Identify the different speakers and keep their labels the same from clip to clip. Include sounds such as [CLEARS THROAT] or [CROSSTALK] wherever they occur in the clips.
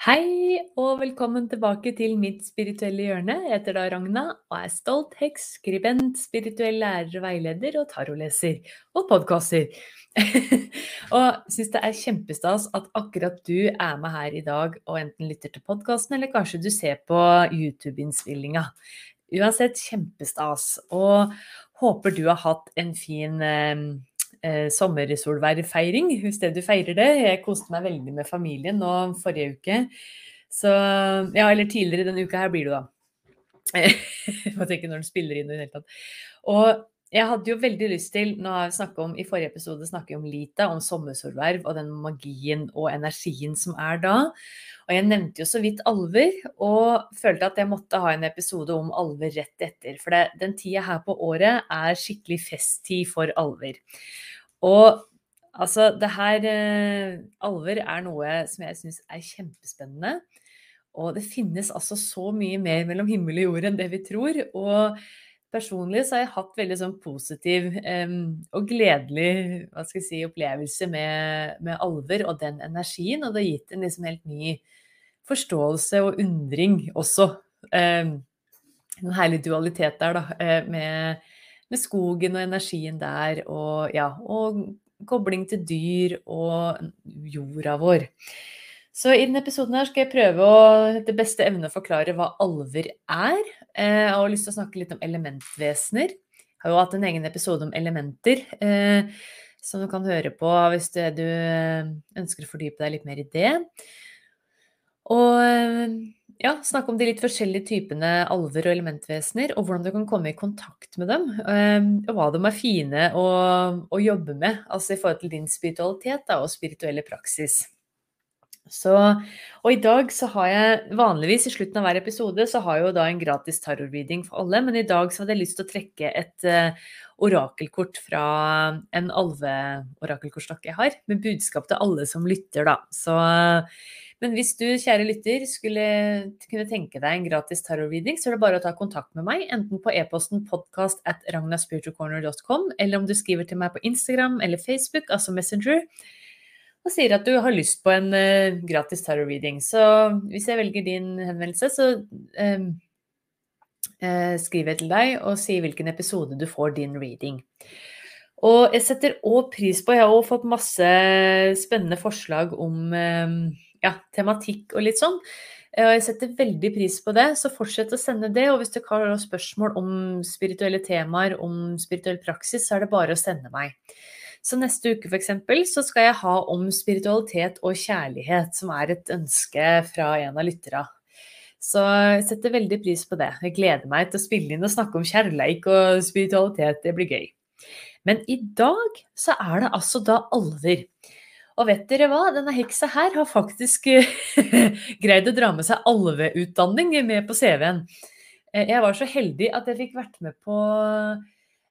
Speaker 1: Hei og velkommen tilbake til mitt spirituelle hjørne. Jeg heter da Ragna og er stolt heks, skribent, spirituell lærer og veileder og taroleser. Og podkaster. [LAUGHS] og syns det er kjempestas at akkurat du er med her i dag og enten lytter til podkasten, eller kanskje du ser på YouTube-innspillinga. Uansett kjempestas. Og håper du har hatt en fin eh, eh, sommersolværfeiring, hvis det du feirer det. Jeg koste meg veldig med familien nå forrige uke. Så Ja, eller tidligere denne uka her blir det, da. Jeg må tenke når den spiller inn i det hele tatt. Og jeg hadde jo veldig lyst til, nå har vi om, I forrige episode snakket jeg om Lita, om sommersolverv og den magien og energien som er da. Og jeg nevnte jo så vidt alver, og følte at jeg måtte ha en episode om alver rett etter. For det, den tida her på året er skikkelig festtid for alver. Og altså, det her eh, Alver er noe som jeg syns er kjempespennende. Og det finnes altså så mye mer mellom himmel og jord enn det vi tror. Og Personlig så har jeg hatt veldig sånn positiv um, og gledelig hva skal jeg si, opplevelse med, med, alver og den energien, og det har gitt en liksom helt ny forståelse og undring også. Um, en herlig dualitet der, da, eh, med, med, skogen og energien der, og ja, og kobling til dyr og jorda vår. Så i denne episoden her skal jeg prøve å etter beste evne forklare hva alver er. Eh, jeg har lyst til å snakke litt om elementvesener. Jeg har jo hatt en egen episode om elementer eh, som du kan høre på hvis du du ønsker å fordype deg litt mer i det. Og ja, snakke om de litt forskjellige typene alver og elementvesener, og hvordan du kan komme i kontakt med dem. Og hva de er fine å, å jobbe med, altså i forhold til din spiritualitet da, og spirituelle praksis. Så, og i dag så har jeg vanligvis i slutten av hver episode så har jeg jo da en gratis tarot-reading for alle, men i dag så hadde jeg lyst til å trekke et uh, orakelkort fra en alveorakelkortstokk jeg har, med budskap til alle som lytter, da. Så, men hvis du, kjære lytter, skulle kunne tenke deg en gratis tarot-reading, så er det bare å ta kontakt med meg, enten på e-posten podcast at ragnaspiritualcorner.com, eller om du skriver til meg på Instagram eller Facebook, altså Messenger og sier at du har lyst på en uh, gratis tarot-reading. Så hvis jeg velger din henvendelse, så uh, uh, skriver jeg til deg og sier hvilken episode du får din reading. Og jeg setter òg pris på Jeg har òg fått masse spennende forslag om ja, tematikk og litt sånn. Og jeg setter veldig pris på det, så fortsett å sende det. Og hvis du har spørsmål om spirituelle temaer, om spirituell praksis, så er det bare å sende meg. Så neste uke f.eks. så skal jeg ha om spiritualitet og kjærlighet, som er et ønske fra en av lytterne. Så jeg setter veldig pris på det. Jeg gleder meg til å spille inn og snakke om kjærleik og spiritualitet. Det blir gøy. Men i dag så er det altså da alver. Og vet dere hva? Denne heksa her har faktisk [LAUGHS] greid å dra med seg alveutdanning med på CV-en. Eh, jeg var så heldig at jeg fikk vært med på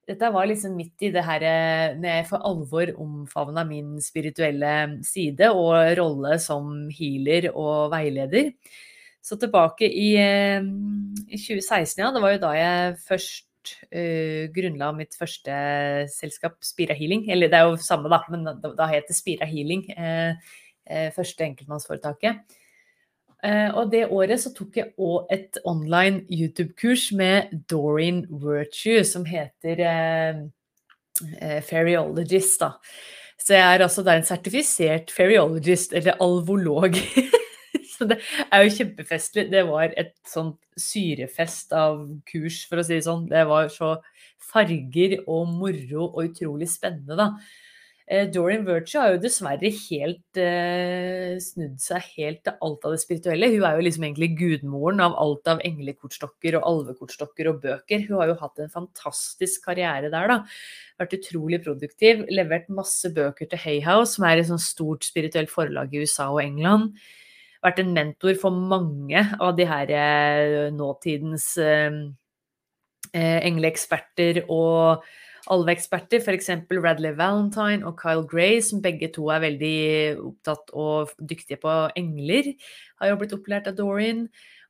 Speaker 1: dette var liksom midt i det her med jeg for alvor omfavna min spirituelle side og rolle som healer og veileder. Så tilbake i, eh, i 2016, ja, det var jo da jeg først uh, grunnla mitt første selskap, Spira Healing. Eller det er jo samme, da, men da, da het det Spira Healing. Uh, uh, første enkeltmannsforetaket. Uh, og det året så tok jeg òg et online YouTube-kurs med Doreen Virtue, som heter eh, uh, Fairyologist, da. Så jeg er altså da en sertifisert fairyologist, eller alvolog. [LAUGHS] Så det er jo kjempefestlig. Det var et sånt syrefest av kurs, for å si det sånn. Det var så farger og moro og utrolig spennende, da. Eh, Dorian Virtue har jo dessverre helt eh, snudd seg helt til alt av det spirituelle. Hun er jo liksom egentlig gudmoren av alt av englekortstokker og alvekortstokker og bøker. Hun har jo hatt en fantastisk karriere der, da. Vært utrolig produktiv. Levert masse bøker til Hayhouse, som er et sånt stort spirituelt forlag i USA og England. Vært en mentor for mange av de her eh, nåtidens eh, eh engleeksperter og alveeksperter, f.eks. Radley Valentine og Kyle Gray, som begge to er veldig opptatt og dyktige på engler, har jo blitt opplært av Dorian.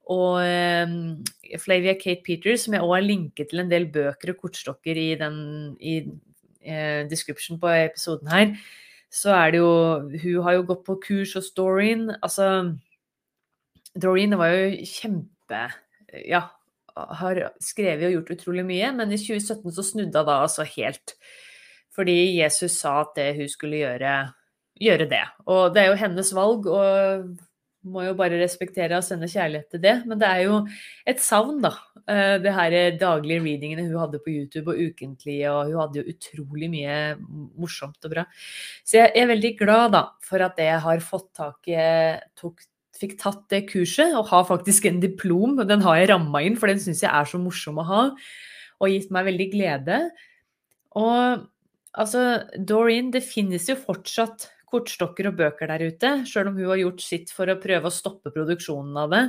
Speaker 1: Og um, Flavia Kate Peters, som jeg òg har linket til en del bøker og kortstokker i, den, i uh, description på episoden her, så er det jo Hun har jo gått på kurs hos Doreen. Altså Doreen var jo kjempe Ja, har skrevet og gjort utrolig mye, men i 2017 så snudde hun da altså helt. Fordi Jesus sa at det hun skulle gjøre, gjøre det. Og det er jo hennes valg, og må jo bare respektere og sende kjærlighet til det. Men det er jo et savn, da. Eh, det her daglige readingene hun hadde på YouTube og ukentlig, og hun hadde jo utrolig mye morsomt og bra. Så jeg er veldig glad da for at jeg har fått tak i tok fikk tatt det kurset og har faktisk en diplom. og Den har jeg ramma inn, for den syns jeg er så morsom å ha. Og gitt meg veldig glede. Og altså, Doreen, det finnes jo fortsatt kortstokker og bøker der ute, sjøl om hun har gjort sitt for å prøve å stoppe produksjonen av det.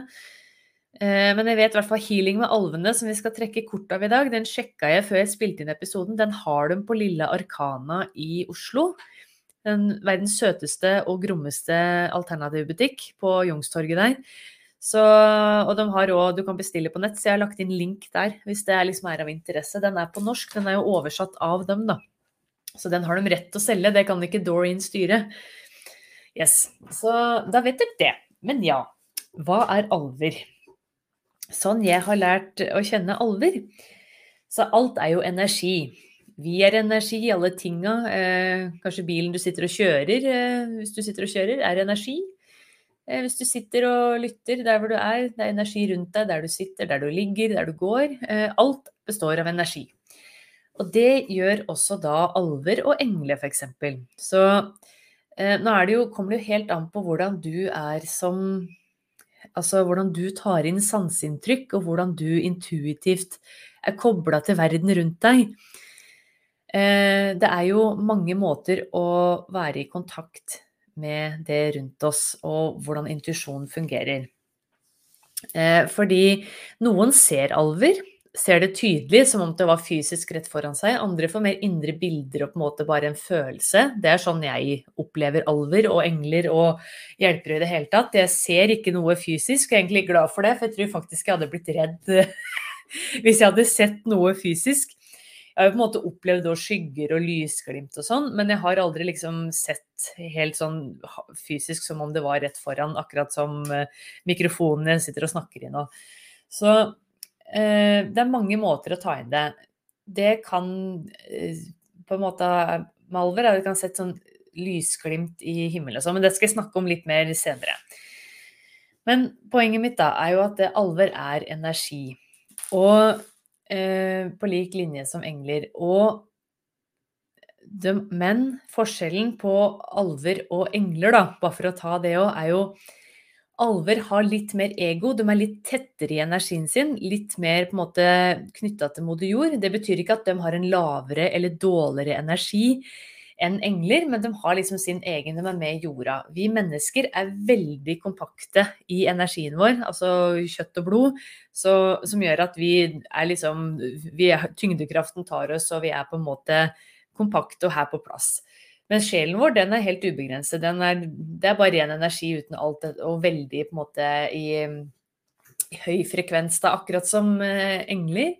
Speaker 1: Eh, men jeg vet i hvert fall Healing med alvene, som vi skal trekke kort av i dag, den sjekka jeg før jeg spilte inn episoden. Den har de på Lille Arkana i Oslo den verdens søteste og grommeste alternativbutikk på Youngstorget der. Så, og de har òg du kan bestille på nett, så jeg har lagt inn link der hvis det liksom er av interesse. Den er på norsk, den er jo oversatt av dem, da. Så den har de rett til å selge, det kan ikke Doreen styre. Yes, Så da vet dere det. Men ja, hva er alver? Sånn jeg har lært å kjenne alver. Så alt er jo energi. Vi er energi, alle tinga. Eh, kanskje bilen du sitter og kjører, eh, hvis du sitter og kjører, er energi. Eh, hvis du sitter og lytter der hvor du er, det er energi rundt deg, der du sitter, der du ligger, der du går. Eh, alt består av energi. Og det gjør også da alver og engler, f.eks. Så eh, nå det jo, kommer det jo helt an på hvordan du er som Altså hvordan du tar inn sanseinntrykk, og hvordan du intuitivt er kobla til verden rundt deg. Eh, det er jo mange måter å være i kontakt med det rundt oss, og hvordan intuisjon fungerer. Eh, fordi noen ser alver, ser det tydelig som om det var fysisk rett foran seg. Andre får mer indre bilder og på en måte bare en følelse. Det er sånn jeg opplever alver og engler og hjelpere i det hele tatt. Jeg ser ikke noe fysisk, og er egentlig glad for det, for jeg tror faktisk jeg hadde blitt redd [LAUGHS] hvis jeg hadde sett noe fysisk. Jeg har jo på en måte opplevd skygger og lysglimt og sånn, men jeg har aldri liksom sett helt sånn fysisk som om det var rett foran, akkurat som uh, mikrofonen jeg sitter og snakker i nå. Så eh, det er mange måter å ta inn det. Det kan uh, på en måte Malver det kan sett sånn lysglimt i himmelen og sånn, men det skal jeg snakke om litt mer senere. Men poenget mitt da er jo at alver er energi. Og Eh, på lik linje som engler. Og de, men forskjellen på alver og engler, da, bare for å ta det òg, er jo Alver har litt mer ego, de er litt tettere i energien sin. Litt mer på en måte knytta til moder jord. Det betyr ikke at de har en lavere eller dårligere energi enn engler, men de har liksom sin egen, de er med i jorda. Vi mennesker er veldig kompakte i energien vår, altså kjøtt og blod, så, som gjør at vi er liksom vi er, Tyngdekraften tar oss, og vi er på en måte kompakte og her på plass. Men sjelen vår den er helt ubegrenset. Er, det er bare ren energi uten alt, og veldig på en måte i, i høy frekvens, da, akkurat som eh, engler.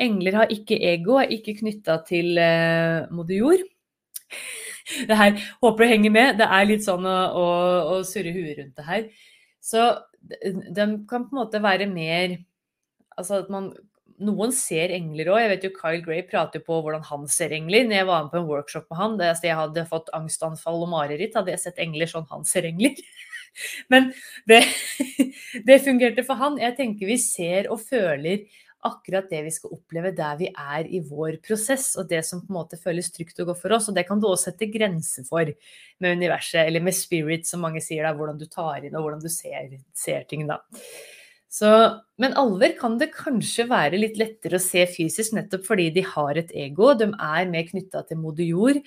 Speaker 1: Engler har ikke ego, er ikke knytta til eh, moder jord. [LAUGHS] det her, håper du henger med. Det er litt sånn å, å, å surre huet rundt det her. Så de kan på en måte være mer Altså at man Noen ser engler òg. Jeg vet jo Kyle Gray prater på hvordan han ser engler. Når jeg var med på en workshop med han, det, jeg hadde fått angstanfall og mareritt, hadde jeg sett engler sånn han ser engler. [LAUGHS] Men det, [LAUGHS] det fungerte for han. Jeg tenker vi ser og føler akkurat det vi skal oppleve der vi er i vår prosess, og det som på en måte føles trygt og godt for oss. Og det kan du også sette grenser for med universet, eller med spirit, som mange sier, da, hvordan du tar inn og hvordan du ser, ser ting. da. Så, men alver kan det kanskje være litt lettere å se fysisk, nettopp fordi de har et ego. De er mer knytta til moder jord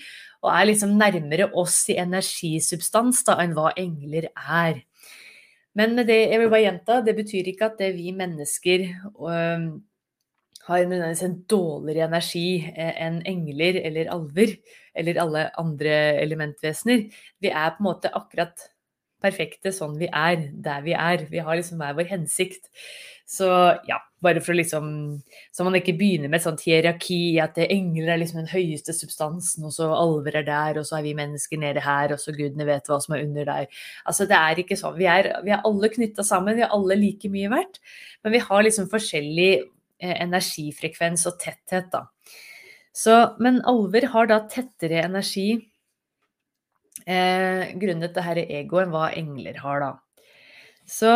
Speaker 1: og er liksom nærmere oss i energisubstans da, enn hva engler er. Men det jeg vil bare gjenta, det betyr ikke at vi mennesker øh, har nødvendigvis en dårligere energi eh, enn engler eller alver eller alle andre elementvesener. Vi er på en måte akkurat perfekte sånn vi er, der vi er. Vi har liksom hver vår hensikt. Så ja, bare for å liksom Så man ikke begynner med et sånt hierarki, at engler er liksom den høyeste substansen, og så alver er der, og så er vi mennesker nede her, og så gudene vet hva som er under der. Altså det er ikke sånn. Vi er, vi er alle knytta sammen, vi er alle like mye verdt, men vi har liksom forskjellig eh, energifrekvens og tetthet, da. Så, men alver har da tettere energi eh, grunnet det her egoet hva engler har, da. Så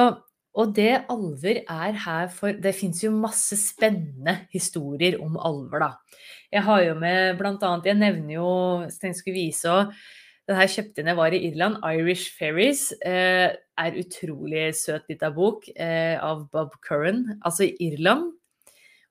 Speaker 1: og det alver er her for Det fins jo masse spennende historier om alver, da. Jeg har jo med annet Jeg nevner jo jeg skulle vise òg Den her kjøpte jeg var i Irland. Irish Ferries eh, er utrolig søt lita bok eh, av Bob Curran. Altså i Irland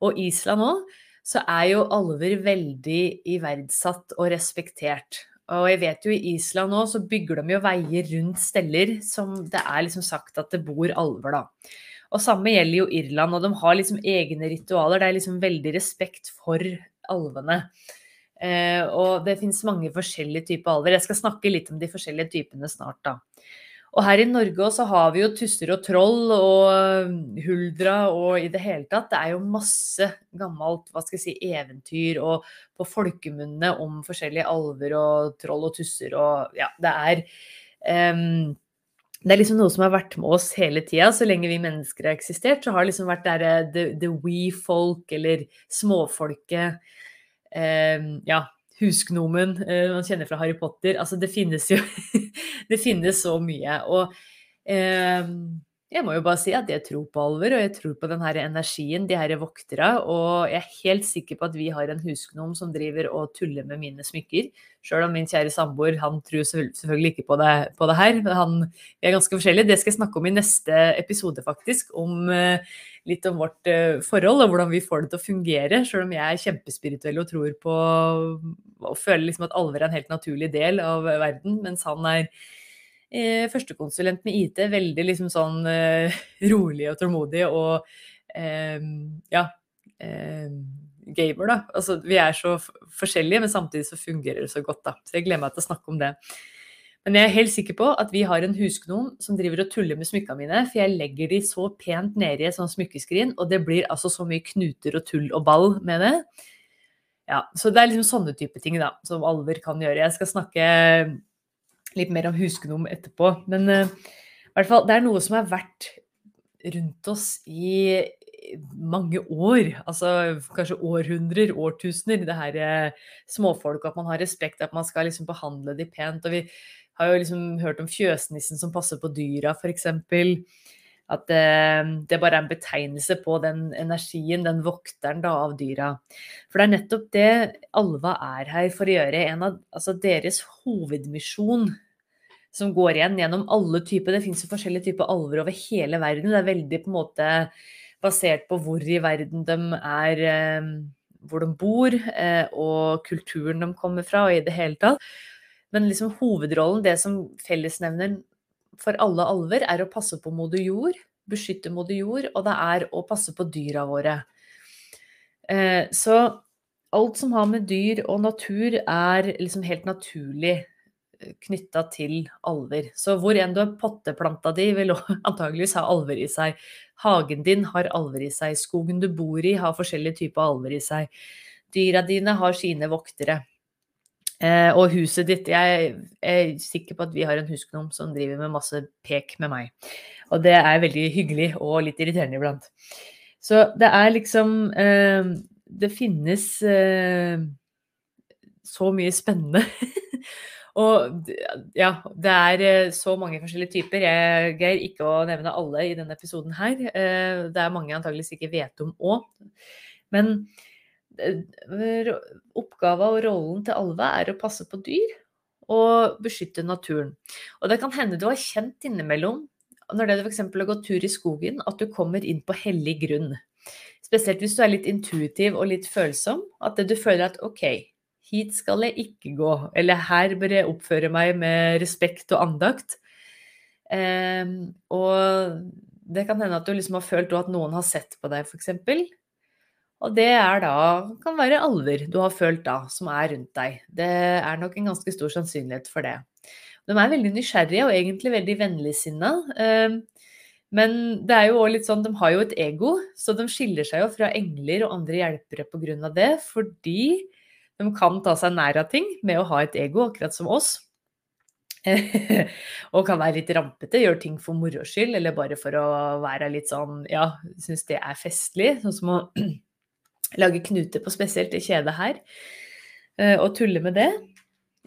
Speaker 1: og Island òg, så er jo alver veldig iverdsatt og respektert. Og jeg vet jo i Island nå så bygger de jo veier rundt steller som det er liksom sagt at det bor alver, da. Og samme gjelder jo Irland, og de har liksom egne ritualer. Det er liksom veldig respekt for alvene. Eh, og det fins mange forskjellige typer alver. Jeg skal snakke litt om de forskjellige typene snart, da. Og her i Norge også har vi jo tusser og troll og huldra og i det hele tatt. Det er jo masse gammelt hva skal jeg si, eventyr og på folkemunne om forskjellige alver og troll og tusser og ja, det er um, det er liksom noe som har vært med oss hele tida. Så lenge vi mennesker har eksistert, så har det liksom vært der, the, the we folk, eller småfolket. Um, ja, Husgnomen eh, man kjenner fra Harry Potter. Altså, det finnes jo [LAUGHS] Det finnes så mye. Og eh, jeg må jo bare si at jeg tror på alver, og jeg tror på den her energien, de her vokterne. Og jeg er helt sikker på at vi har en husgnom som driver og tuller med mine smykker. Sjøl om min kjære samboer han tror selvfølgelig ikke på det, på det her. Han, vi er ganske forskjellige. Det skal jeg snakke om i neste episode, faktisk. Om uh, litt om vårt uh, forhold og hvordan vi får det til å fungere. Sjøl om jeg er kjempespirituell og tror på og føler liksom at alver er en helt naturlig del av verden, mens han er eh, førstekonsulent med IT, veldig liksom sånn eh, [LAUGHS] rolig og tålmodig og eh, ja eh, gamer, da. Altså, vi er så forskjellige, men samtidig så fungerer det så godt, da. Så jeg gleder meg til å snakke om det. Men jeg er helt sikker på at vi har en husgnom som driver og tuller med smykkene mine, for jeg legger de så pent nede i et sånt smykkeskrin, og det blir altså så mye knuter og tull og ball med det. Ja, Så det er liksom sånne type ting da, som alver kan gjøre. Jeg skal snakke litt mer om husgnom etterpå. Men uh, i hvert fall, det er noe som har vært rundt oss i mange år. Altså kanskje århundrer, årtusener. Det her uh, småfolk, at man har respekt, at man skal liksom behandle de pent. Og vi har jo liksom hørt om fjøsnissen som passer på dyra, f.eks. At det, eh, det bare er en betegnelse på den energien, den vokteren da, av dyra. For det er nettopp det alva er her for å gjøre. En av altså deres hovedmisjon som går igjen gjennom alle typer. Det finnes jo forskjellige typer alver over hele verden. Det er veldig på en måte basert på hvor i verden de er, eh, hvor de bor, eh, og kulturen de kommer fra, og i det hele tatt. Men liksom hovedrollen, det som fellesnevner for alle alver, er å passe på moder jord, beskytte moder jord, og det er å passe på dyra våre. Eh, så alt som har med dyr og natur, er liksom helt naturlig knytta til alver. Så hvor enn du har potteplanta di, vil [LAUGHS] antageligvis ha alver i seg. Hagen din har alver i seg. Skogen du bor i, har forskjellige typer alver i seg. Dyra dine har sine voktere. Eh, og huset ditt Jeg er sikker på at vi har en husgnom som driver med masse pek med meg. Og det er veldig hyggelig og litt irriterende iblant. Så det er liksom eh, Det finnes eh, så mye spennende [LAUGHS] Og ja, det er eh, så mange forskjellige typer. Jeg greier ikke å nevne alle i denne episoden her. Eh, det er mange jeg antageligvis ikke vet om òg. Men oppgaven oppgava og rollen til alve er å passe på dyr og beskytte naturen. Og det kan hende du har kjent innimellom, når det f.eks. har gått tur i skogen, at du kommer inn på hellig grunn. Spesielt hvis du er litt intuitiv og litt følsom. At du føler at OK, hit skal jeg ikke gå. Eller her bør jeg oppføre meg med respekt og andakt. Eh, og det kan hende at du liksom har følt at noen har sett på deg, f.eks. Og det er da, kan være alver du har følt da, som er rundt deg. Det er nok en ganske stor sannsynlighet for det. De er veldig nysgjerrige og egentlig veldig vennligsinna. Um, men det er jo også litt sånn, de har jo et ego, så de skiller seg jo fra engler og andre hjelpere pga. det. Fordi de kan ta seg nær av ting med å ha et ego, akkurat som oss. [LAUGHS] og kan være litt rampete, gjøre ting for moro skyld, eller bare for å være litt sånn Ja, synes det er festlig. Sånn som å [CLEARS THROAT] lage knuter på spesielt det kjedet her. Eh, og tulle med det.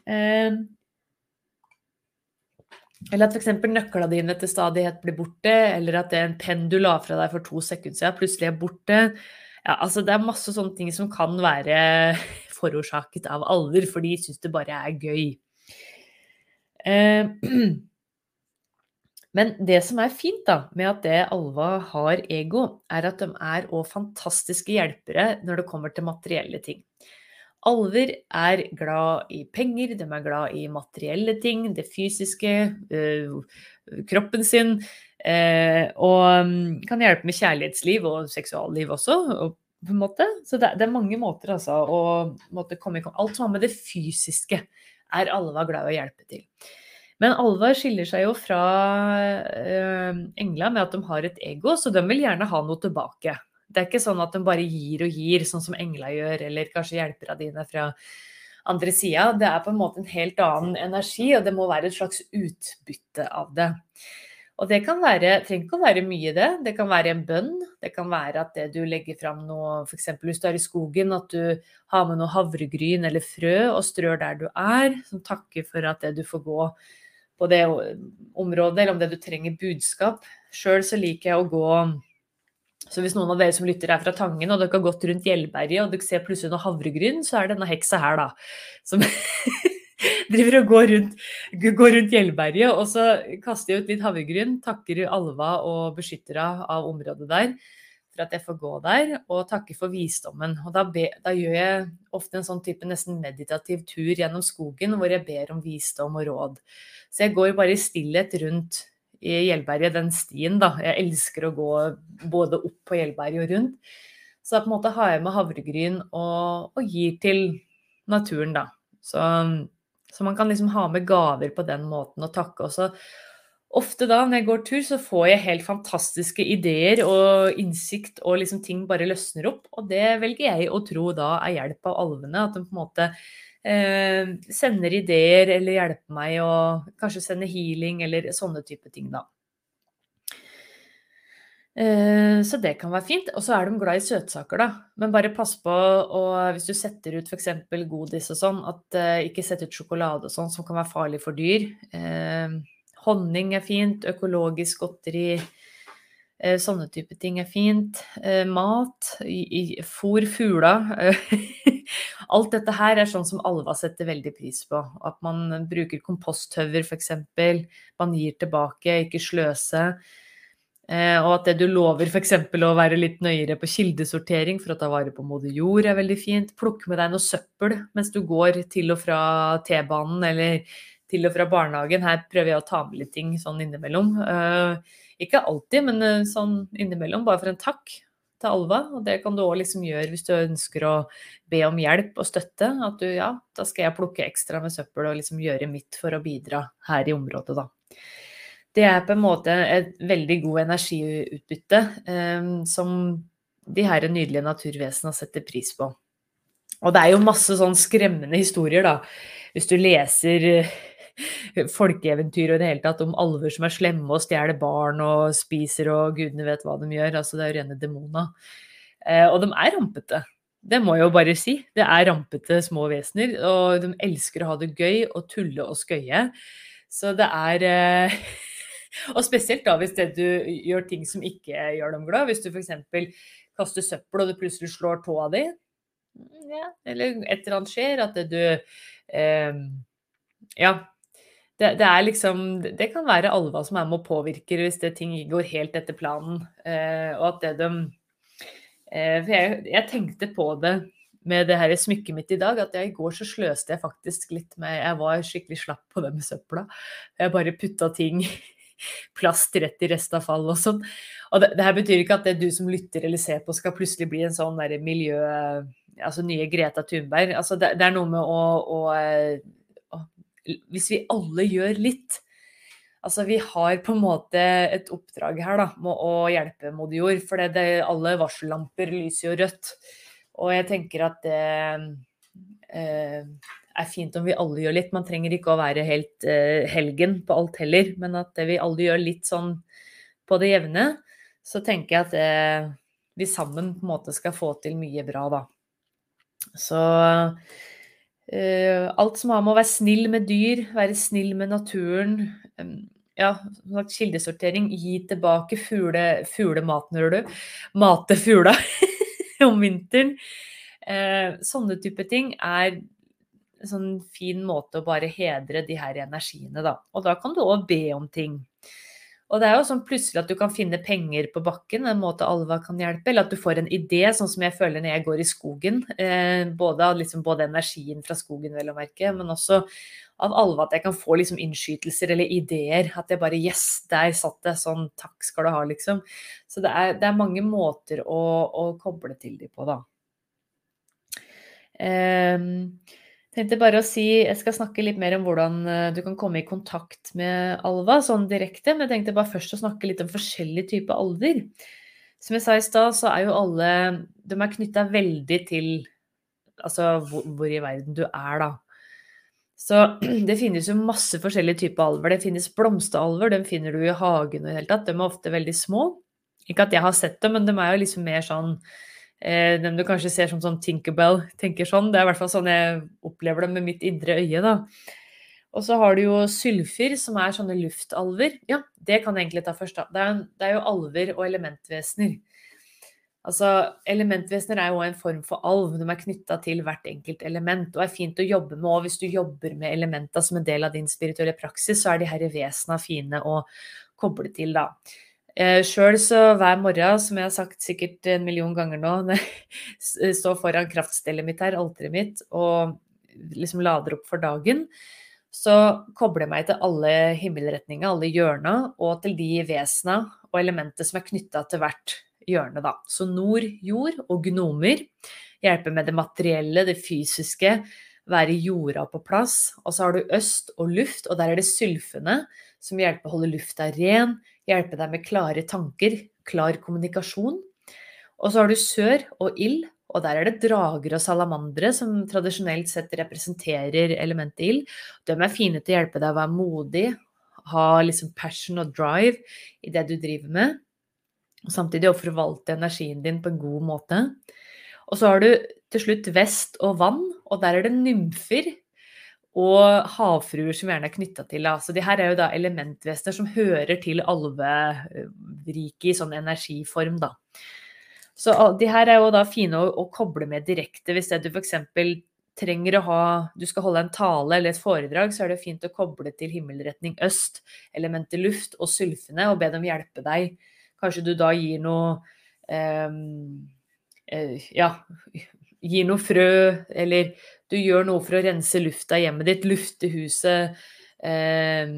Speaker 1: Eh, eller at f.eks. nøklene dine til stadighet blir borte, eller at det er en penn du la fra deg for to sekunder siden, plutselig er borte. Ja, altså det er masse sånne ting som kan være [LAUGHS] forårsaket av alder, for de syns det bare er gøy. Eh, [CLEARS THROAT] men det som er fint da, med at det alva har ego, er at de er òg fantastiske hjelpere når det kommer til materielle ting. Alver er glad i penger, de er glad i materielle ting, det fysiske, øh, kroppen sin. Øh, og mm, kan hjelpe med kjærlighetsliv og seksualliv også. Og på en måte. Så det, det er mange måter altså, å måtte komme i Alt som har med det fysiske, er Alva glad i å hjelpe til. Men Alva skiller seg jo fra eh, engla med at de har et ego, så de vil gjerne ha noe tilbake. Det er ikke sånn at de bare gir og gir, sånn som engla gjør, eller kanskje hjelperne dine fra andre sida. Det er på en måte en helt annen energi, og det må være et slags utbytte av det. Og det kan være, trenger ikke å være mye, det. Det kan være en bønn. Det kan være at det du legger fram noe, f.eks. hvis du er i skogen, at du har med noe havregryn eller frø og strør der du er, som takker for at det du får gå på det området, eller om det du trenger budskap. Sjøl så liker jeg å gå så hvis noen av dere som lytter er fra Tangen, og dere har gått rundt Gjellberget, og dere ser plutselig noe havregryn, så er det denne heksa her, da. Som [LAUGHS] driver og går rundt, går rundt Gjellberget, og så kaster jeg ut litt havregryn, takker alva og beskyttere av området der for at jeg får gå der, og takker for visdommen. Og da, be, da, gjør jeg ofte en sånn type nesten meditativ tur gjennom skogen hvor jeg ber om visdom og råd. Så jeg går bare i stillhet rundt i Gjellberget, den stien, da. Jeg elsker å gå både opp på Gjellberget og rundt. Så på en måte har jeg med havregryn og, og gir til naturen, da. Så så man kan liksom ha med gaver på den måten og takke også. Ofte da når jeg går tur, så får jeg helt fantastiske ideer og innsikt, og liksom ting bare løsner opp. Og det velger jeg å tro da er hjelp av alvene. At de på en måte eh, sender ideer eller hjelper meg, og kanskje sender healing eller sånne type ting, da. Eh, så det kan være fint. Og så er de glad i søtsaker, da. Men bare pass på å, hvis du setter ut f.eks. godis og sånn, at uh, ikke sett ut sjokolade og sånn som kan være farlig for dyr. Uh, honning er fint, økologisk godteri, uh, sånne type ting er fint. mat, i, i, fôr fugler. [LAUGHS] Alt dette her er sånn som Alva setter veldig pris på. At man bruker komposthauger f.eks. Man gir tilbake, ikke sløse. Eh, og at det du lover f.eks. å være litt nøyere på kildesortering for å ta vare på moder jord er veldig fint. Plukke med deg noe søppel mens du går til og fra T-banen eller til og fra barnehagen. Her prøver jeg å ta med litt ting sånn innimellom. Eh, ikke alltid, men eh, sånn innimellom. Bare for en takk til Alva. Og det kan du òg liksom gjøre hvis du ønsker å be om hjelp og støtte. At du ja, da skal jeg plukke ekstra med søppel og liksom gjøre mitt for å bidra her i området, da det er på en måte et veldig god energiutbytte eh, som de her nydelige naturvesenene setter pris på. Og det er jo masse sånn skremmende historier, da. Hvis du leser eh, folkeeventyr og i det hele tatt om alver som er slemme og stjeler barn og spiser og gudene vet hva de gjør. Altså det er jo rene demoner. Eh, og de er rampete. det må jeg jo bare si. Det er rampete små vesener, og de elsker å ha det gøy og tulle og skøye. Så det er eh, [LAUGHS] [LAUGHS] Og spesielt da hvis det du gjør ting som ikke gjør dem glad. Hvis du f.eks. kaster søppel og du plutselig slår tåa di. Ja, eller et eller annet skjer. At du eh, Ja. Det, det, er liksom Det kan være alva som er med og påvirker hvis det ting går helt etter planen. Eh, og at det de Eh, for jeg, jeg, tenkte på det med det her smykket mitt i dag, at jeg, i går så sløste jeg faktisk litt med Jeg var skikkelig slapp på det med søpla. Jeg bare putta ting plast rett i restavfall og sånn. Og det, det, her betyr ikke at det du som lytter eller ser på, skal plutselig bli en sånn der miljø... Altså nye Greta Thunberg. Altså det, det er noe med å, å, å Hvis vi alle gjør litt, Altså, vi har på en måte et oppdrag her da, med å hjelpe moder jord. For det, alle varsellamper lyser jo rødt. Og jeg tenker at det eh, er fint om vi alle gjør litt. Man trenger ikke å være helt eh, helgen på alt heller, men at vi alle gjør litt sånn på det jevne. Så tenker jeg at eh, vi sammen på en måte skal få til mye bra, da. Så Uh, alt som har med å være snill med dyr, være snill med naturen. Ja, kildesortering. Gi tilbake fugle, fuglematen, hører du. Mate fugla [LAUGHS] om vinteren. Eh, sånne type ting er sånn fin måte å bare hedre de her energiene, da. Og da kan du òg be om ting. Og det er jo sånn plutselig at du kan finne penger på bakken, en måte Alva kan hjelpe, eller at du får en idé, sånn som jeg føler når jeg går i skogen. Eh, både, liksom, både energien fra skogen, vel å merke, men også av Alva at jeg kan få liksom innskytelser eller ideer. At jeg bare Yes, der satt det! Sånn, takk skal du ha, liksom. Så det er, det er mange måter å, å, koble til de på, da. Eh, tenkte bare å si, Jeg skal snakke litt mer om hvordan eh, du kan komme i kontakt med alva sånn direkte. Men jeg tenkte bare først å snakke litt om forskjellige typer alver. Som jeg sa i stad, så er jo alle De er knytta veldig til altså hvor, hvor, i verden du er, da. Så [CLEARS THROAT] det finnes jo masse forskjellige typer alver. Det finnes blomsteralver, dem finner du i hagen og i det hele tatt. De er ofte veldig små. Ikke at jeg har sett dem, men de er jo liksom mer sånn eh, dem du kanskje ser som sånn Tinkerbell tenker sånn. Det er i hvert fall sånn jeg opplever det med mitt indre øye, da. Og så har du jo sylfyr, som er sånne luftalver. Ja, det kan jeg egentlig ta først, da. Det er, det er jo alver og elementvesener. Altså, Elementvesener er jo en form for alv. De er knytta til hvert enkelt element. Og er fint å jobbe med. Og hvis du jobber med elementa som en del av din spirituelle praksis, så er de her vesena fine å koble til, da. Eh, Sjøl så hver morgen, som jeg har sagt sikkert en million ganger nå, [LAUGHS] når jeg står foran kraftstellet mitt her, alteret mitt, og liksom lader opp for dagen, så kobler jeg meg til alle himmelretninger, alle hjørner, og til de vesena og elementet som er knytta til hvert hjørne, da. Så nord, jord og gnomer hjelper med det materielle, det fysiske, være jorda på plass. Og så har du øst og luft, og der er det sylfene som hjelper å holde lufta ren, hjelpe deg med klare tanker, klar kommunikasjon. Og så har du sør og ild, og der er det drager og salamandere som tradisjonelt sett representerer elementet ild. De er fine til å hjelpe deg å være modig, ha liksom passion og drive i det du driver med. Og samtidig å forvalte energien din på en god måte. Og så har du til slutt vest og vann, og der er det nymfer og havfruer som gjerne er knytta til. Altså, de her er jo da elementvesener som hører til alveriket i sånn energiform, da. Så de her er jo da fine å, å koble med direkte hvis det du f.eks. trenger å ha Du skal holde en tale eller et foredrag, så er det fint å koble til himmelretning øst, elementet luft og sylfene, og be dem hjelpe deg. Kanskje du da gir noe um, Ja, gir noe frø, eller du gjør noe for å rense lufta i hjemmet ditt, lufte huset. Eh,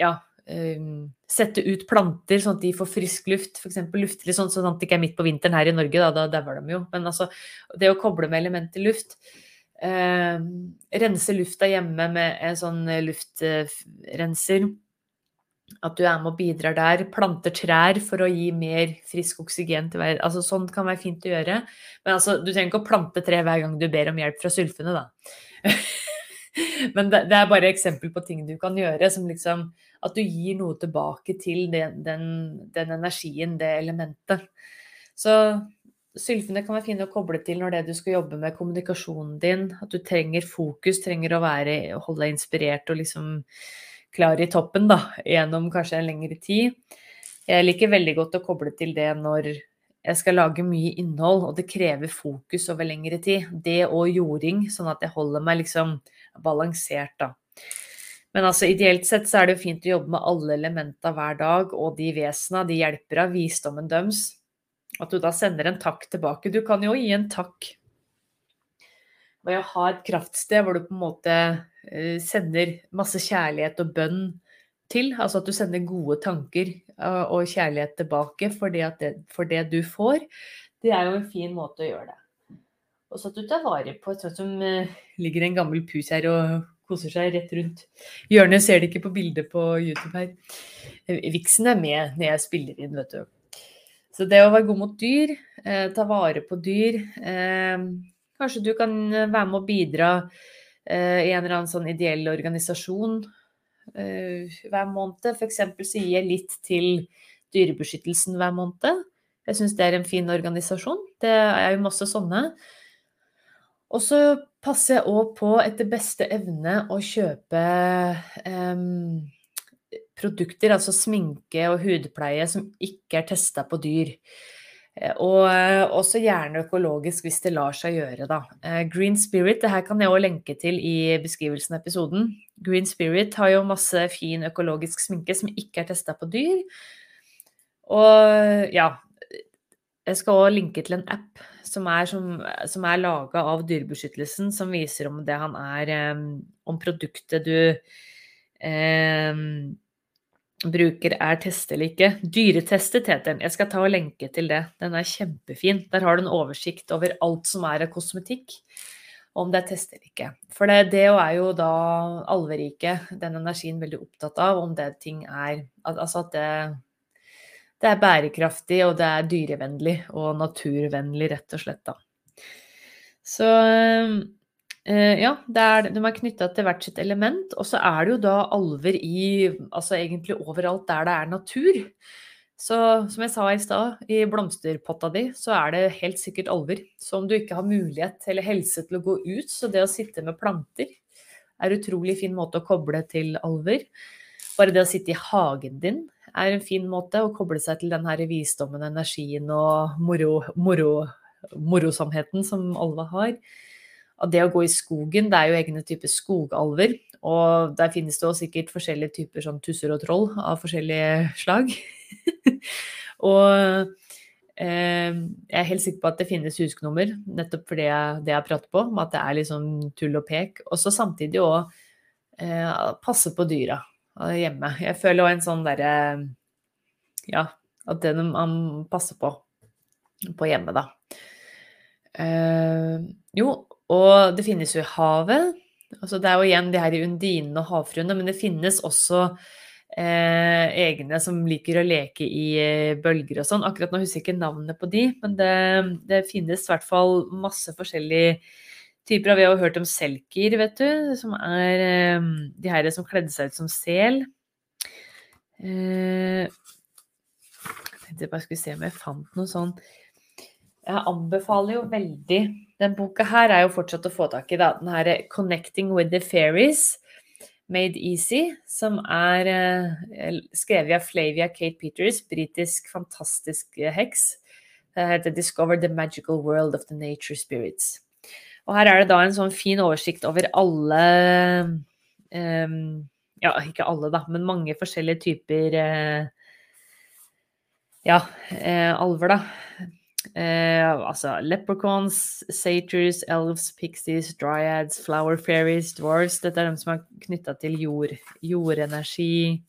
Speaker 1: ja, eh, sette ut planter sånn at de får frisk luft. F.eks. lufte litt sånn, sånn at det ikke er midt på vinteren her i Norge, da, da dauer de jo. Men altså, det å koble med elementer luft. Eh, rense lufta hjemme med en sånn luftrenser. At du er med og bidrar der. Planter trær for å gi mer frisk oksygen til verden. altså Sånn kan være fint å gjøre. Men altså, du trenger ikke å plante tre hver gang du ber om hjelp fra sylfene, da. [LAUGHS] Men det, det, er bare eksempel på ting du kan gjøre, som liksom At du gir noe tilbake til den, den, den energien, det elementet. Så sylfene kan være fine å koble til når det du skal jobbe med kommunikasjonen din. At du trenger fokus, trenger å være, holde deg inspirert og liksom klar i toppen da, gjennom kanskje en lengre tid. Jeg liker veldig godt å koble til det når jeg skal lage mye innhold, og det krever fokus over lengre tid. Det og jording, sånn at jeg holder meg liksom balansert, da. Men altså, ideelt sett så er det jo fint å jobbe med alle elementa hver dag, og de vesena de hjelper av, visdommen døms. At du da sender en takk tilbake. Du kan jo gi en takk ved å ha et kraftsted hvor du på en måte sender masse kjærlighet og bønn til. Altså at du sender gode tanker eh, og kjærlighet tilbake for det, for det du får. Det er jo en fin måte å gjøre det. Og så at du tar vare på et sånt som eh, ligger en gammel pus her og koser seg rett rundt hjørnet. Ser det ikke på bildet på YouTube her. Viksen er med når jeg spiller inn, vet du. Så det å være god mot dyr, eh, ta vare på dyr eh, Kanskje du kan være med å bidra eh, i en eller annen sånn ideell organisasjon eh, hver måned. F.eks. så gir jeg litt til Dyrebeskyttelsen hver måned. Jeg syns det er en fin organisasjon. Det er jo masse sånne. Og så passer jeg òg på etter beste evne å kjøpe um, produkter, altså sminke og hudpleie, som ikke er testa på dyr. Eh, og eh, også gjerne økologisk hvis det lar seg gjøre, da. Eh, Green Spirit, det her kan jeg òg lenke til i beskrivelsen av episoden. Green Spirit har jo masse fin økologisk sminke som ikke er testa på dyr. Og ja, jeg skal òg linke til en app som er, som, som er laga av Dyrebeskyttelsen, som viser om det han er Om produktet du eh, bruker er test eller ikke. Dyretestet heter den. Jeg skal ta og lenke til det. Den er kjempefin. Der har du en oversikt over alt som er av kosmetikk. Om det er test eller ikke. For det, det er jo da alveriket, den energien, veldig opptatt av. Om det ting er Altså at det det er bærekraftig, og det er dyrevennlig og naturvennlig, rett og slett, da. Så ja, er, de er knytta til hvert sitt element. Og så er det jo da alver i Altså egentlig overalt der det er natur. Så som jeg sa i stad, i blomsterpotta di, så er det helt sikkert alver. Så om du ikke har mulighet eller helse til å gå ut, så det å sitte med planter er utrolig fin måte å koble til alver. Bare det å sitte i hagen din er en fin måte å koble seg til den her visdommen, energien og moro, moro, morosomheten som alle har. Og det å gå i skogen, det er jo egne typer skogalver. Og der finnes det også sikkert forskjellige typer sånn tusser og troll av forskjellige slag. [LAUGHS] og eh, jeg er helt sikker på at det finnes husknummer, nettopp for det jeg, jeg prater på, om at det er liksom tull og pek. Og så samtidig òg eh, passe på dyra hjemme. Jeg føler òg en sånn derre Ja, at det man passer på på hjemme, da. Eh, jo, og det finnes jo i havet. Altså det er jo igjen de her undinene og havfruene, men det finnes også eh, egne som liker å leke i eh, bølger og sånn. Akkurat nå husker jeg ikke navnet på de, men det, det finnes i hvert fall masse forskjellige typer av Vi har jo hørt om selkir, vet du, som er eh, de her som kledde seg ut som sel. Eh, jeg tenkte bare skulle se om jeg fant noe sånn Jeg anbefaler jo veldig Den boka her er jo fortsatt å få tak i, da. Den her 'Connecting with the Fairies'. Made Easy, som er eh, skrevet av Flavia Kate Peters, britisk fantastisk heks. Det heter 'Discover the Magical World of the Nature Spirits'. Og her er det da en sånn fin oversikt over alle um, Ja, ikke alle, da, men mange forskjellige typer uh, ja, uh, alver, da. Uh, altså leprechauns, satyrs, elves, pixies, dryads, flower fairies, dwarves. Dette er de som er knytta til jord, jordenergi.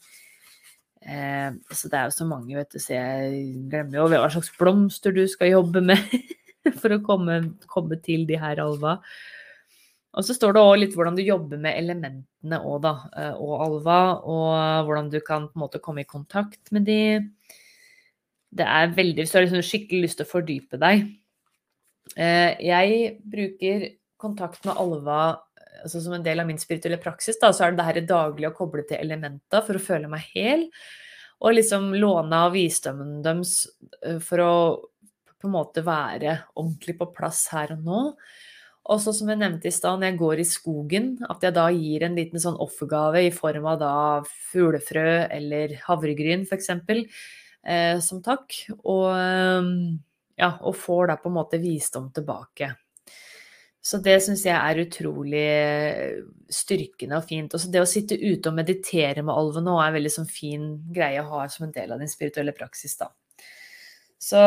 Speaker 1: Eh, så det er jo så mange, vet du, så jeg glemmer jo hva slags blomster du skal jobbe med. [LAUGHS] for å komme, komme til de her alva. Og så står det òg litt hvordan du jobber med elementene òg, da, eh, og alva, og hvordan du kan på en måte komme i kontakt med de. Det er veldig Hvis du har liksom skikkelig lyst til å fordype deg eh, Jeg bruker kontakt med alva altså som en del av min spirituelle praksis, da, så er det det her daglig å koble til elementer for å føle meg hel. Og liksom låne av visdommen deres eh, for å på en måte være ordentlig på plass her og nå. Og så som jeg nevnte i stad, når jeg går i skogen, at jeg da gir en liten sånn offergave i form av da fuglefrø eller havregryn f.eks. Eh, som takk. Og, ehm, ja, og får da på en måte visdom tilbake. Så det syns jeg er utrolig styrkende og fint. Også det å sitte ute og meditere med alvene er en veldig sånn fin greie å ha som en del av din spirituelle praksis. da. Så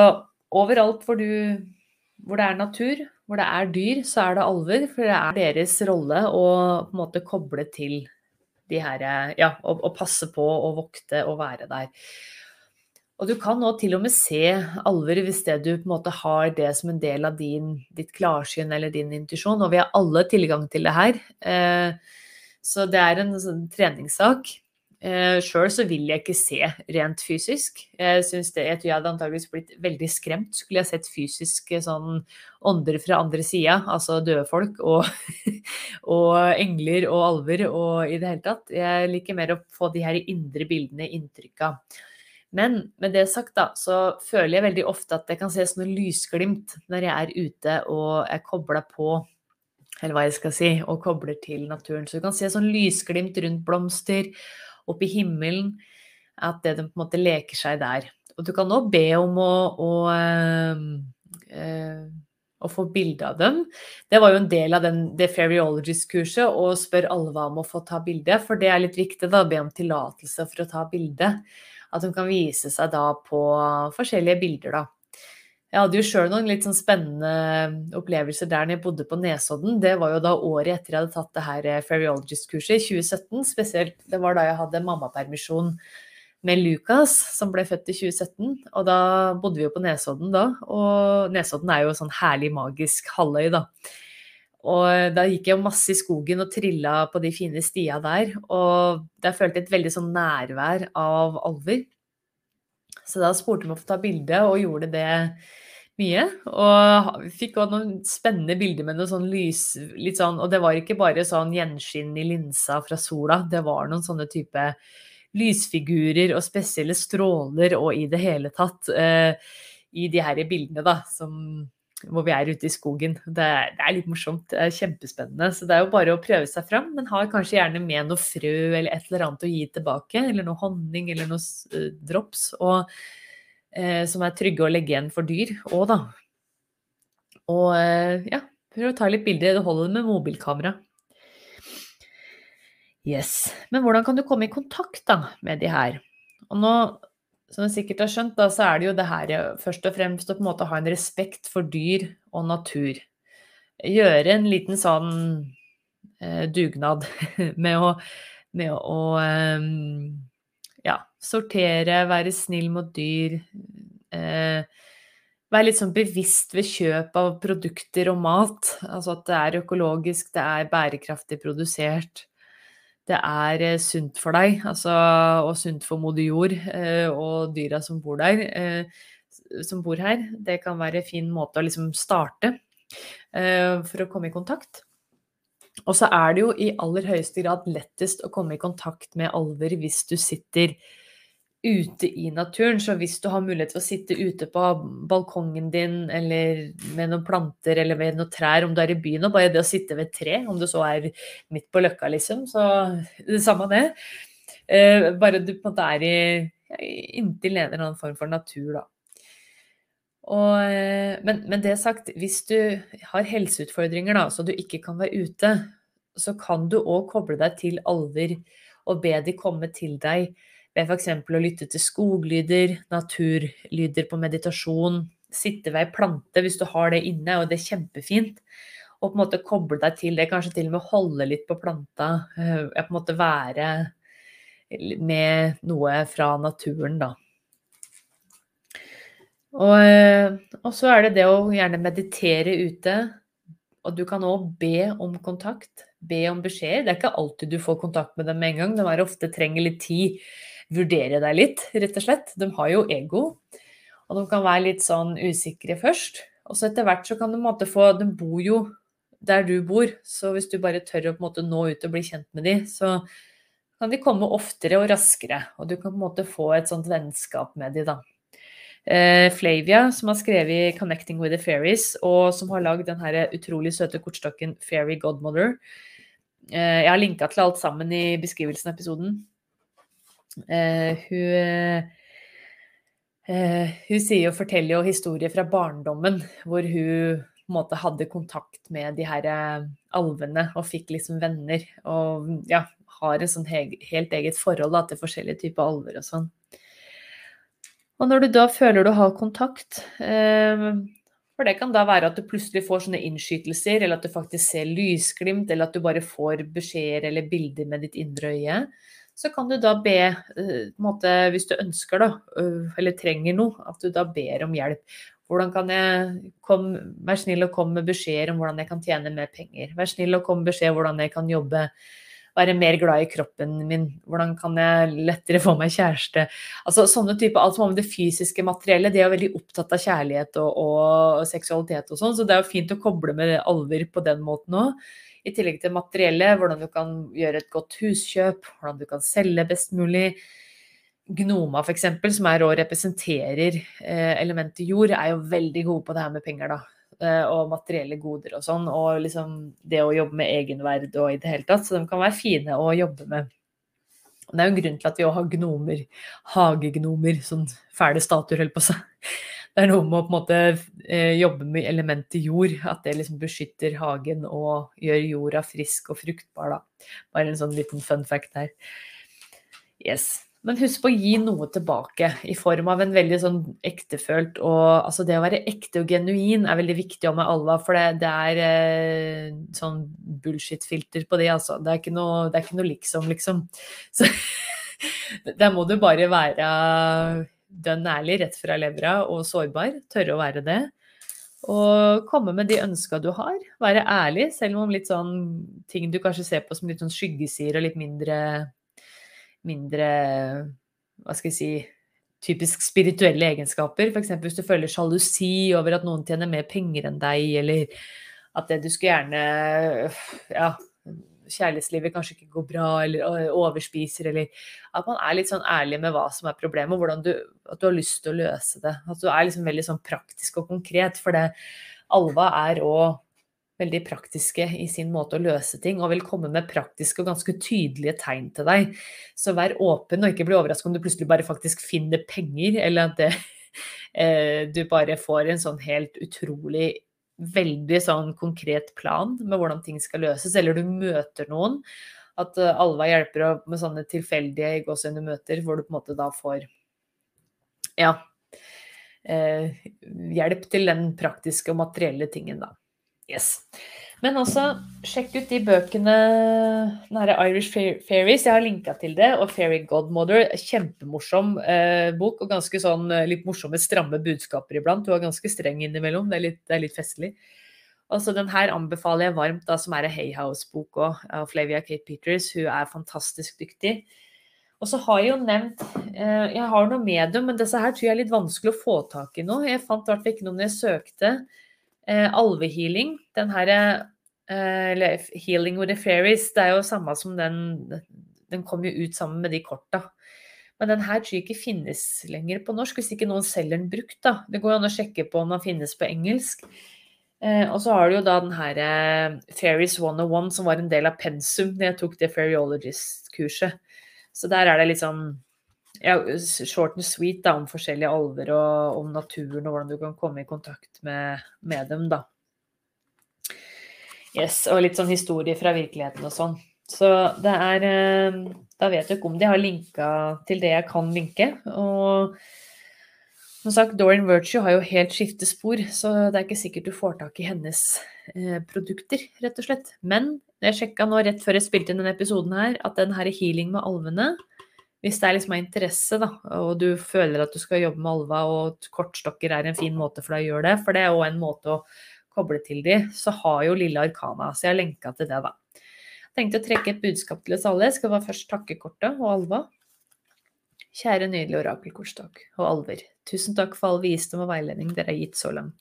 Speaker 1: overalt hvor, du, hvor det er natur, hvor det er dyr, så er det alver. For det er deres rolle å på en måte koble til de her Ja, å passe på og vokte og være der. Og du kan nå til og med se alver hvis det du på en måte har det som en del av din, ditt klarsyn eller din intuisjon. Og vi har alle tilgang til det her. Eh, så det er en sånn treningssak. Uh, Sjøl så vil jeg ikke se rent fysisk. Jeg synes det, jeg tror jeg hadde antageligvis blitt veldig skremt skulle jeg sett fysiske sånn ånder fra andre sida, altså døde folk og, [LAUGHS] og, engler og alver og i det hele tatt. Jeg liker mer å få de her indre bildene inntrykka. Men med det sagt, da, så føler jeg veldig ofte at jeg kan se sånne lysglimt når jeg er ute og er kobla på eller hva jeg skal si, og kobler til naturen. Så du kan se sånn lysglimt rundt blomster opp i himmelen. At det de på en måte leker seg der. Og du kan òg be om å, å, øh, å få bilde av dem. Det var jo en del av den, det Fairyologist-kurset å spørre alle hva om å få ta bilde. For det er litt viktig da, be om tillatelse for å ta bilde. At hun kan vise seg da på forskjellige bilder, da. Jeg hadde jo sjøl noen litt sånn spennende opplevelser der når jeg bodde på Nesodden. Det var jo da året etter jeg hadde tatt det her eh, Fairyologist-kurset, i 2017 spesielt. Det var da jeg hadde mammapermisjon med Lukas, som ble født i 2017. Og da bodde vi jo på Nesodden da. Og Nesodden er jo sånn herlig magisk halvøy, da. Og da gikk jeg masse i skogen og trilla på de fine stia der. Og der følte jeg et veldig sånn nærvær av alver. Så da spurte de om å få ta bilde, og gjorde det mye. Og vi fikk også noen spennende bilder med noe sånn lys litt sånn, Og det var ikke bare sånn gjenskinn i linsa fra sola, det var noen sånne type lysfigurer og spesielle stråler og i det hele tatt eh, i de her bildene, da, som hvor vi er ute i skogen. Det er, det er, litt morsomt. Det er kjempespennende. Så det er jo bare å prøve seg fram, men har kanskje gjerne med noe frø eller et eller annet å gi tilbake. Eller noe honning eller noe uh, drops. Og, uh, som er trygge å legge igjen for dyr òg, da. Og uh, ja, prøv å ta litt bilder. Det holder med mobilkamera. Yes. Men hvordan kan du komme i kontakt da med de her? Og nå som du sikkert har skjønt, da, så er det jo det her først og fremst å på en måte ha en respekt for dyr og natur. Gjøre en liten sånn eh, dugnad [LAUGHS] med å, med å eh, ja, sortere, være snill mot dyr. Eh, være litt sånn bevisst ved kjøp av produkter og mat. Altså at det er økologisk, det er bærekraftig produsert det er eh, sunt for deg, altså, og sunt for moder jord eh, og dyra som bor der, eh, som bor her. Det kan være en fin måte å liksom starte for å komme i kontakt. Og så er det jo i aller høyeste grad lettest å komme i kontakt med alver hvis du sitter ute i naturen. Så hvis du har mulighet til å sitte ute på balkongen din eller med noen planter eller med noen trær, om du er i byen, og bare det å sitte ved et tre, om du så er midt på løkka, liksom, så det samme det. Eh, bare du på en måte er i inntil en eller annen form for natur, da. Og, eh, men, men, det sagt, hvis du har helseutfordringer da, så du ikke kan være ute, så kan du òg koble deg til alver og be de komme til deg ved f.eks. å lytte til skoglyder, naturlyder på meditasjon, sitte ved ei plante hvis du har det inne, og det er kjempefint. Og på en måte koble deg til det, kanskje til og med holde litt på planta. Ja, på en måte være med noe fra naturen, da. Og, eh, og, så er det det å gjerne meditere ute. Og du kan òg be om kontakt, be om beskjeder. Det er ikke alltid du får kontakt med dem med en gang. De ofte trenger litt tid vurdere deg litt, rett og slett. De har jo ego, og de kan være litt sånn usikre først. Og så etter hvert så kan du måtte få De bor jo der du bor, så hvis du bare tør å på en måte nå ut og bli kjent med dem, så kan de komme oftere og raskere. Og du kan på en måte få et sånt vennskap med dem, da. eh, Flavia, som har skrevet 'Connecting with the Fairies', og som har lagd den utrolig søte kortstokken 'Fairy Godmother'. Eh, jeg har linka til alt sammen i beskrivelsen av episoden. Eh, hun Uh, hun sier og forteller jo historier fra barndommen hvor hun måte hadde kontakt med de her uh, alvene og fikk liksom venner. Og ja, har et sånn helt eget forhold da, til forskjellige typer alver og sånn. Og når du da føler du har kontakt eh, For det kan da være at du plutselig får sånne innskytelser, eller at du faktisk ser lysglimt, eller at du bare får beskjeder eller bilder med ditt indre øye så kan du da be, eh, måte, hvis du ønsker da, øh, eller trenger noe, at du da ber om hjelp. Hvordan kan jeg komme, Vær snill og komme med beskjeder om hvordan jeg kan tjene mer penger. Vær snill og komme med beskjed om hvordan jeg kan jobbe, være mer glad i kroppen min. Hvordan kan jeg lettere få meg kjæreste. Altså sånne typer, Alt som har med det fysiske materielle. De er veldig opptatt av kjærlighet og, og seksualitet og sånn, så det er jo fint å koble med alver på den måten òg. I tillegg til materielle, hvordan du kan gjøre et godt huskjøp, hvordan du kan selge best mulig. Gnoma f.eks., som er og representerer eh, elementet jord, er jo veldig gode på det her med penger, da. Eh, og materielle goder og sånn. Og liksom det å jobbe med egenverd og i det hele tatt. Så de kan være fine å jobbe med. Det er jo en grunn til at vi òg har gnomer, hagegnomer, sånn fæle statuer, holder på seg. Det er noe med å på en måte eh, jobbe med elementet jord, at det liksom beskytter hagen og gjør jorda frisk og fruktbar, da. Bare en sånn liten fun fact her. Yes. Men husk på å gi noe tilbake i form av en veldig sånn ektefølt og Altså det å være ekte og genuin er veldig viktig om Alva, for det, det er eh, sånn bullshit-filter på det, altså. Det er ikke noe, det er ikke noe liksom, liksom. [LAUGHS] Så der må du bare være dønn ærlig rett fra levra og sårbar, tørre å være det. Og komme med de ønska du har. Være ærlig, selv om litt sånn ting du kanskje ser på som litt sånn skyggesider og litt mindre mindre Hva skal jeg si typisk spirituelle egenskaper. F.eks. hvis du føler sjalusi over at noen tjener mer penger enn deg, eller at det du skulle gjerne ja, kjærlighetslivet kanskje ikke går bra, eller overspiser, eller at man er litt sånn ærlig med hva som er problemet, og du, at du har lyst til å løse det. At du er liksom veldig sånn praktisk og konkret. For det Alva er òg veldig praktiske i sin måte å løse ting, og vil komme med praktiske og ganske tydelige tegn til deg. Så vær åpen, og ikke bli overrasket om du plutselig bare faktisk finner penger, eller at det, [LAUGHS] du bare får en sånn helt utrolig veldig sånn konkret plan med hvordan ting skal løses, eller du møter noen. At uh, Alva hjelper med sånne tilfeldige gåsehudene møter, hvor du på en måte da får ja, eh, hjelp til den praktiske og materielle tingen, da. Yes. Men også sjekk ut de bøkene den Irish Fairies. Jeg har linka til det. Og Fairy Godmother. Kjempemorsom eh, bok. Og ganske sånn eh, litt morsomme, stramme budskaper iblant. Du er ganske streng innimellom. Det er litt, det er litt festlig. Altså, den her anbefaler jeg varmt, da, som er en Hayhouse-bok òg, av Flavia Kate Peters. Hun er fantastisk dyktig. Og så har jeg jo nevnt eh, Jeg har noe medium, men disse her tror jeg er litt vanskelig å få tak i nå. Jeg fant i hvert fall ikke noe når jeg søkte. Eh, alvehealing, den her eh, Healing with the Fairies, det er jo samme som den Den kom jo ut sammen med de korta. Men den her tror jeg ikke finnes lenger på norsk, hvis ikke noen selger den brukt. da. Det går an å sjekke på om den finnes på engelsk. Eh, og så har du jo da den her eh, Fairies 101, som var en del av pensum da jeg tok det Fairyologist-kurset. Så der er det litt sånn ja, short and sweet da, om forskjellige alver og om naturen og hvordan du kan komme i kontakt med, med dem, da. Yes, og litt sånn historie fra virkeligheten og sånn. Så det er eh, Da vet du ikke om de har linka til det jeg kan linke. Og som sagt, Dorian Virtue har jo helt skiftet spor, så det er ikke sikkert du får tak i hennes eh, produkter, rett og slett. Men jeg sjekka nå rett før jeg spilte inn denne episoden her, at den her healing med alvene hvis det er liksom av interesse, da, og du føler at du skal jobbe med alva, og kortstokker er en fin måte for deg å gjøre det, for det er òg en måte å koble til de, så har jo Lille Arkana. Så jeg har lenka til det, da. Jeg tenkte å trekke et budskap til oss alle. Jeg skal bare først takke kortet og alva. Kjære nydelige orakelkortstokk og alver. Tusen takk for all visdom og veiledning dere har gitt så langt.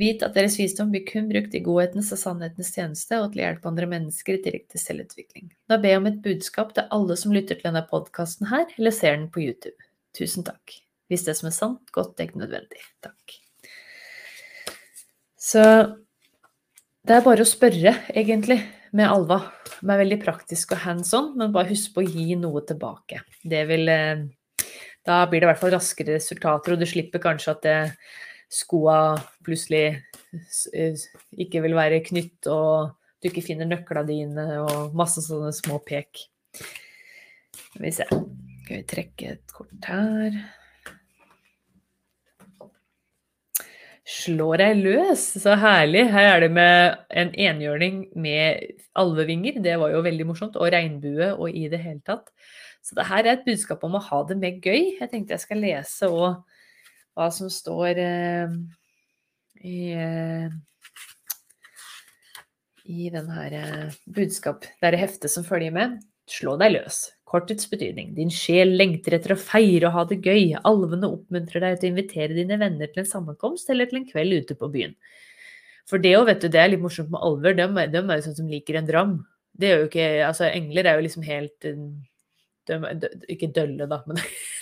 Speaker 1: Vit at deres visdom blir kun brukt i godhetens og sannhetens tjeneste, og til å hjelpe andre mennesker i direkte selvutvikling. Da ber jeg om et budskap til alle som lytter til denne podkasten her, eller ser den på YouTube. Tusen takk. Hvis det som er sant, godt, ikke nødvendig. Takk. Så det er bare å spørre, egentlig, med Alva. Hun er veldig praktisk og hands on, men bare husk på å gi noe tilbake. Det vil eh, Da blir det i hvert fall raskere resultater, og du slipper kanskje at det, skoa plutselig ikke vil være knytt, og du ikke finner nøkla dine, og masse sånne små pek. Skal vi se. Skal vi trekke et kort her. Slå deg løs, så herlig. Her er det med en enhjørning med alvevinger, det var jo veldig morsomt, og regnbue og i det hele tatt. Så det her er et budskap om å ha det med gøy. Jeg tenkte jeg skal lese òg hva som står eh, i, eh, i den her eh, budskap. Det er heftet som følger med. Slå deg løs. Kortets betydning. Din sjel lengter etter å feire og ha det gøy. Alvene oppmuntrer deg til å invitere dine venner til en sammenkomst eller til en kveld ute på byen. For det òg, vet du, det er litt morsomt med alver. De, de er jo sånn som liker en dram. Det er jo ikke Altså, engler er jo liksom helt de, de, Ikke dølle, da, men [LAUGHS]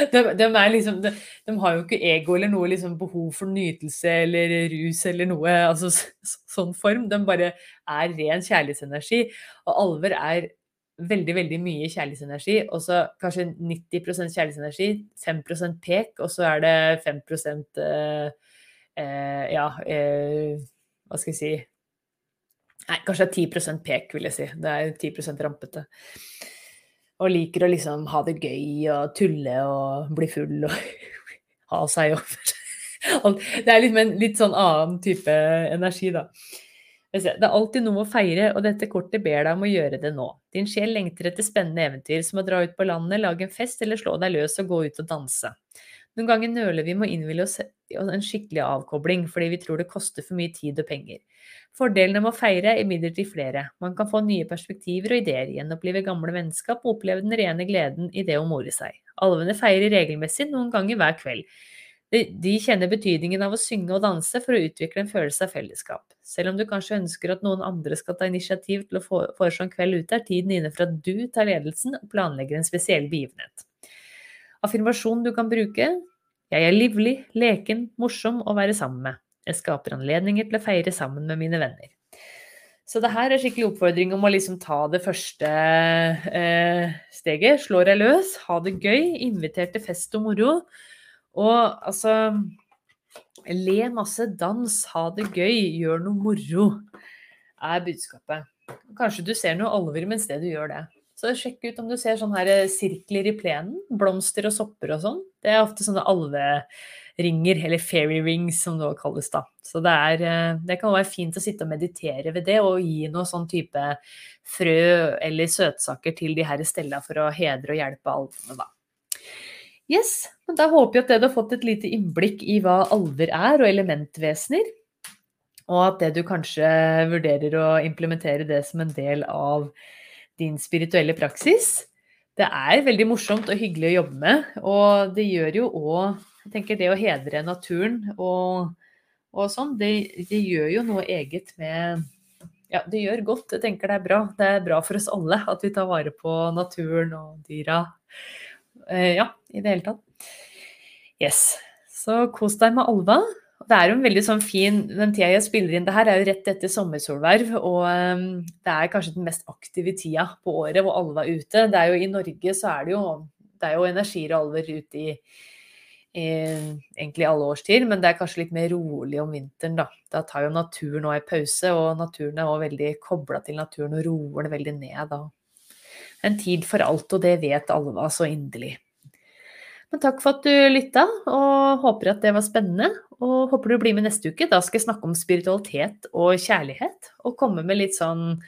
Speaker 1: [LAUGHS] de, de, er liksom, de, de, har jo ikke ego eller noe liksom behov for nytelse eller rus eller noe altså sånn form. De bare er ren kjærlighetsenergi. Og alver er veldig veldig mye kjærlighetsenergi, og så kanskje 90% kjærlighetsenergi, 5% pek, og så er det 5 eh, eh, Ja, eh, hva skal jeg si Nei, kanskje det er 10% pek, vil jeg si. Det er 10% rampete. Og liker å liksom ha det gøy og tulle og bli full og [LAUGHS] ha seg over. [LAUGHS] Det er liksom en litt sånn annen type energi, da. Det er alltid noe å feire, og dette kortet ber deg om å gjøre det nå. Din sjel lengter etter spennende eventyr, som å dra ut på landet, lage en fest eller slå deg løs og gå ut og danse. Noen ganger nøler vi med å innville oss en skikkelig avkobling fordi vi tror det koster for mye tid og penger. Fordelene med å feire er imidlertid flere. Man kan få nye perspektiver og ideer, gjenopplive gamle vennskap og oppleve den rene gleden i det å more seg. Alvene feirer regelmessig, noen ganger hver kveld. De kjenner betydningen av å synge og danse for å utvikle en følelse av fellesskap. Selv om du kanskje ønsker at noen andre skal ta initiativ til å foreslå en kveld ute, er tiden inne for at du tar ledelsen og planlegger en spesiell begivenhet. Affirmasjon du kan bruke Jeg er livlig, leken, morsom å være sammen med. Jeg skaper anledninger til å feire sammen med mine venner. Så det her er skikkelig oppfordring om å liksom ta det første eh, steget. Slå deg løs, ha det gøy, inviter til fest og moro. Og altså Le masse, dans, ha det gøy, gjør noe moro, er budskapet. Kanskje du ser noe alvor mens det du gjør det. Så sjekk ut om du ser sånne her sirkler i plenen. Blomster og sopper og sånn. Det er ofte sånne alveringer, eller fairy rings som det også kalles da. Så det, er, eh, det kan være fint å sitte og meditere ved det, og gi noe sånn type frø eller søtsaker til de her stella for å hedre og hjelpe alvene, da. Yes, men Da håper jeg at dere har fått et lite innblikk i hva alver er, og elementvesener. Og at det du kanskje vurderer å implementere det som en del av din spirituelle praksis. Det er veldig morsomt og hyggelig å jobbe med, og det gjør jo òg Jeg tenker det å hedre naturen og, og sånn, det, det, gjør jo noe eget med Ja, det gjør godt. Jeg tenker det er bra. Det er bra for oss alle at vi tar vare på naturen og dyra. Eh, ja, i det hele tatt. Yes. Så kos deg med Alva. Det er jo en veldig sånn fin Den tida jeg spiller inn det her, er jo rett etter sommersolverv. Og um, det er kanskje den mest aktive tida på året hvor alle var ute. Det er jo I Norge så er det jo, det er jo energier og alver ute i, i egentlig alle årstider, men det er kanskje litt mer rolig om vinteren, da. Da tar jo naturen òg en pause, og naturen er òg veldig kobla til naturen og roer det veldig ned da. En tid for alt, og det vet Alva så inderlig. Men takk for at du lytta, og håper at det var spennende. Og håper du blir med neste uke. Da skal jeg snakke om spiritualitet og kjærlighet. Og komme med litt sånn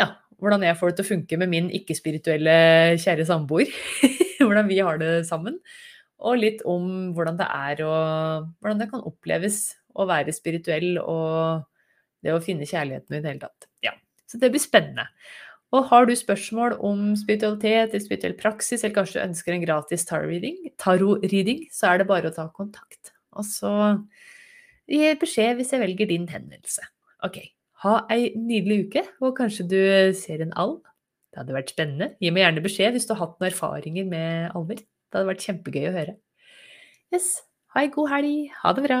Speaker 1: ja, hvordan jeg får det til å funke med min ikke-spirituelle kjære samboer. [LAUGHS] hvordan vi har det sammen. Og litt om hvordan det er og hvordan det kan oppleves å være spirituell og det å finne kjærligheten i det hele tatt. Ja, Så det blir spennende. Og har du spørsmål om spiritualitet eller spirituell praksis, eller kanskje du ønsker en gratis tarot-reading, så er det bare å ta kontakt. Og så gi beskjed hvis jeg velger din henvendelse. Ok, ha ei nydelig uke, og kanskje du ser en alv. Det hadde vært spennende. Gi meg gjerne beskjed hvis du har hatt noen erfaringer med alver. Det hadde vært kjempegøy å høre. Yes. Ha ei god helg. Ha det bra.